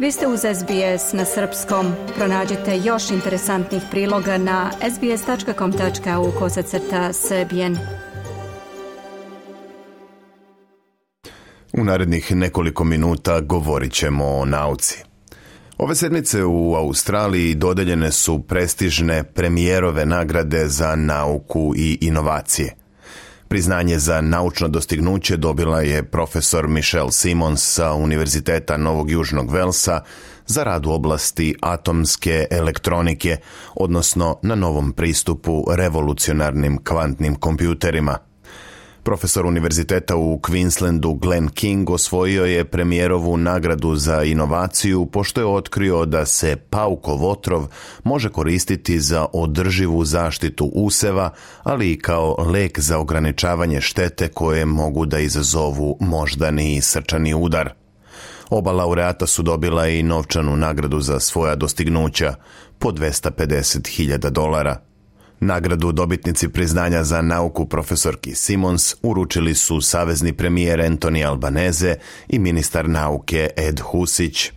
Vi ste uz SBS na srpskom. Pronađite još interesantnih priloga na sbs.com.au kosacrta srbijen. U narednih nekoliko minuta govorit ćemo o nauci. Ove sedmice u Australiji dodeljene su prestižne premijerove nagrade za nauku i inovacije. Priznanje za naučno dostignuće dobila je profesor Michelle Simons sa Univerziteta Novog Južnog Velsa za rad u oblasti atomske elektronike, odnosno na novom pristupu revolucionarnim kvantnim kompjuterima – Profesor univerziteta u Queenslandu Glenn King osvojio je premijerovu nagradu za inovaciju pošto je otkrio da se paukov otrov može koristiti za održivu zaštitu useva, ali i kao lek za ograničavanje štete koje mogu da izazovu moždani i srčani udar. Oba laureata su dobila i novčanu nagradu za svoja dostignuća po 250.000 dolara. Nagradu dobitnici priznanja za nauku profesorki Simons uručili su savezni premijer Antoni Albaneze i ministar nauke Ed Husić.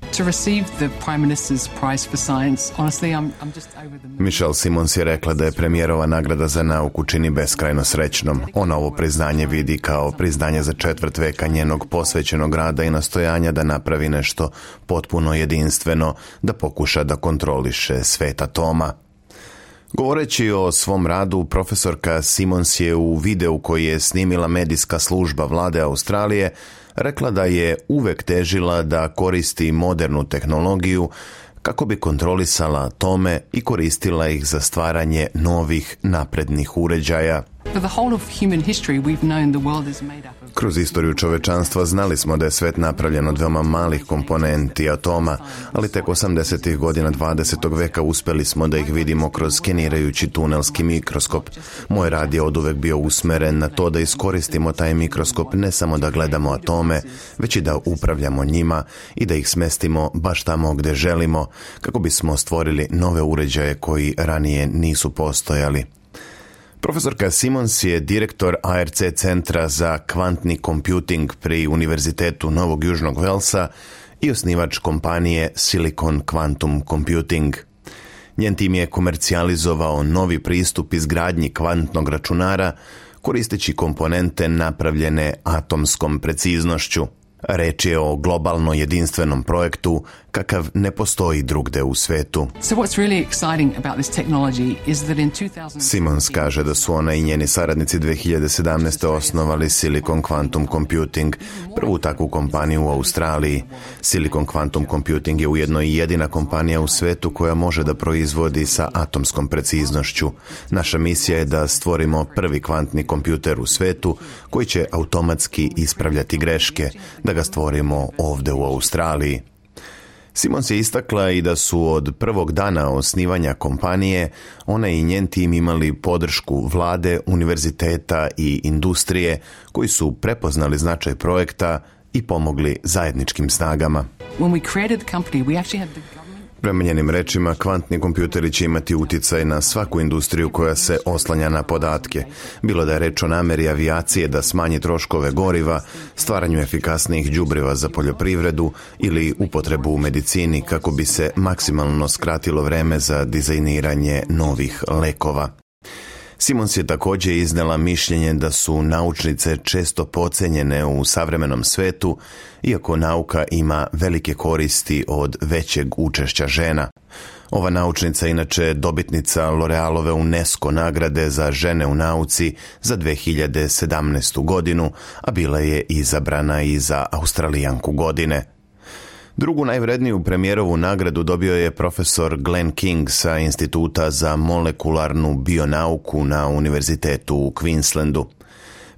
Michelle Simons je rekla da je premijerova nagrada za nauku čini beskrajno srećnom. Ona ovo priznanje vidi kao priznanje za četvrt veka njenog posvećenog rada i nastojanja da napravi nešto potpuno jedinstveno, da pokuša da kontroliše sveta Toma. Govoreći o svom radu, profesorka Simons je u videu koji je snimila medijska služba vlade Australije rekla da je uvek težila da koristi modernu tehnologiju kako bi kontrolisala tome i koristila ih za stvaranje novih naprednih uređaja. Kroz istoriju čovečanstva znali smo da je svet napravljen od veoma malih komponenti atoma, ali tek 80. godina 20. veka uspeli smo da ih vidimo kroz skenirajući tunelski mikroskop. Moj rad je od uvek bio usmeren na to da iskoristimo taj mikroskop ne samo da gledamo atome, već i da upravljamo njima i da ih smestimo baš tamo gde želimo, kako bismo stvorili nove uređaje koji ranije nisu postojali. Profesorka Simons je direktor ARC Centra za kvantni computing pri Univerzitetu Novog Južnog Velsa i osnivač kompanije Silicon Quantum Computing. Njen tim je komercijalizovao novi pristup izgradnji kvantnog računara koristeći komponente napravljene atomskom preciznošću. Reč je o globalno jedinstvenom projektu kakav ne postoji drugde u svetu. Simons kaže da su ona i njeni saradnici 2017. osnovali Silicon Quantum Computing, prvu takvu kompaniju u Australiji. Silicon Quantum Computing je ujedno i jedina kompanija u svetu koja može da proizvodi sa atomskom preciznošću. Naša misija je da stvorimo prvi kvantni kompjuter u svetu koji će automatski ispravljati greške, da ga stvorimo ovdje u Australiji. Simons je istakla i da su od prvog dana osnivanja kompanije ona i njen tim imali podršku vlade, univerziteta i industrije koji su prepoznali značaj projekta i pomogli zajedničkim snagama. Prema njenim rečima, kvantni kompjuteri će imati utjecaj na svaku industriju koja se oslanja na podatke. Bilo da je reč o nameri avijacije da smanji troškove goriva, stvaranju efikasnijih đubriva za poljoprivredu ili upotrebu u medicini kako bi se maksimalno skratilo vreme za dizajniranje novih lekova. Simons je također iznela mišljenje da su naučnice često pocenjene u savremenom svetu, iako nauka ima velike koristi od većeg učešća žena. Ova naučnica inače je dobitnica L'Orealove UNESCO nagrade za žene u nauci za 2017. godinu, a bila je izabrana i za Australijanku godine. Drugu najvredniju premijerovu nagradu dobio je profesor Glenn King sa Instituta za molekularnu bionauku na Univerzitetu u Queenslandu.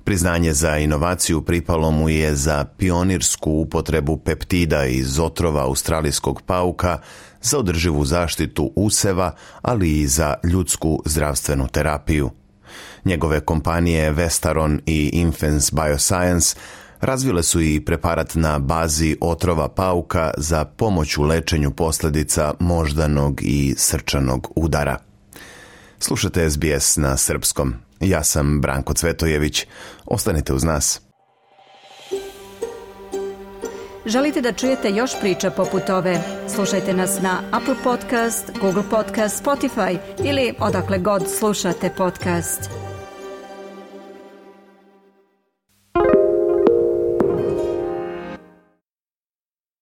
Priznanje za inovaciju pripalo mu je za pionirsku upotrebu peptida iz otrova australijskog pauka za održivu zaštitu useva, ali i za ljudsku zdravstvenu terapiju. Njegove kompanije Vestaron i Infants Bioscience Razvile su i preparat na bazi otrova pauka za pomoć u lečenju posljedica moždanog i srčanog udara. Slušate SBS na srpskom. Ja sam Branko Cvetojević. Ostanite uz nas. Želite da čujete još priča poput ove? Slušajte nas na Apple Podcast, Google Podcast, Spotify ili odakle god slušate podcast.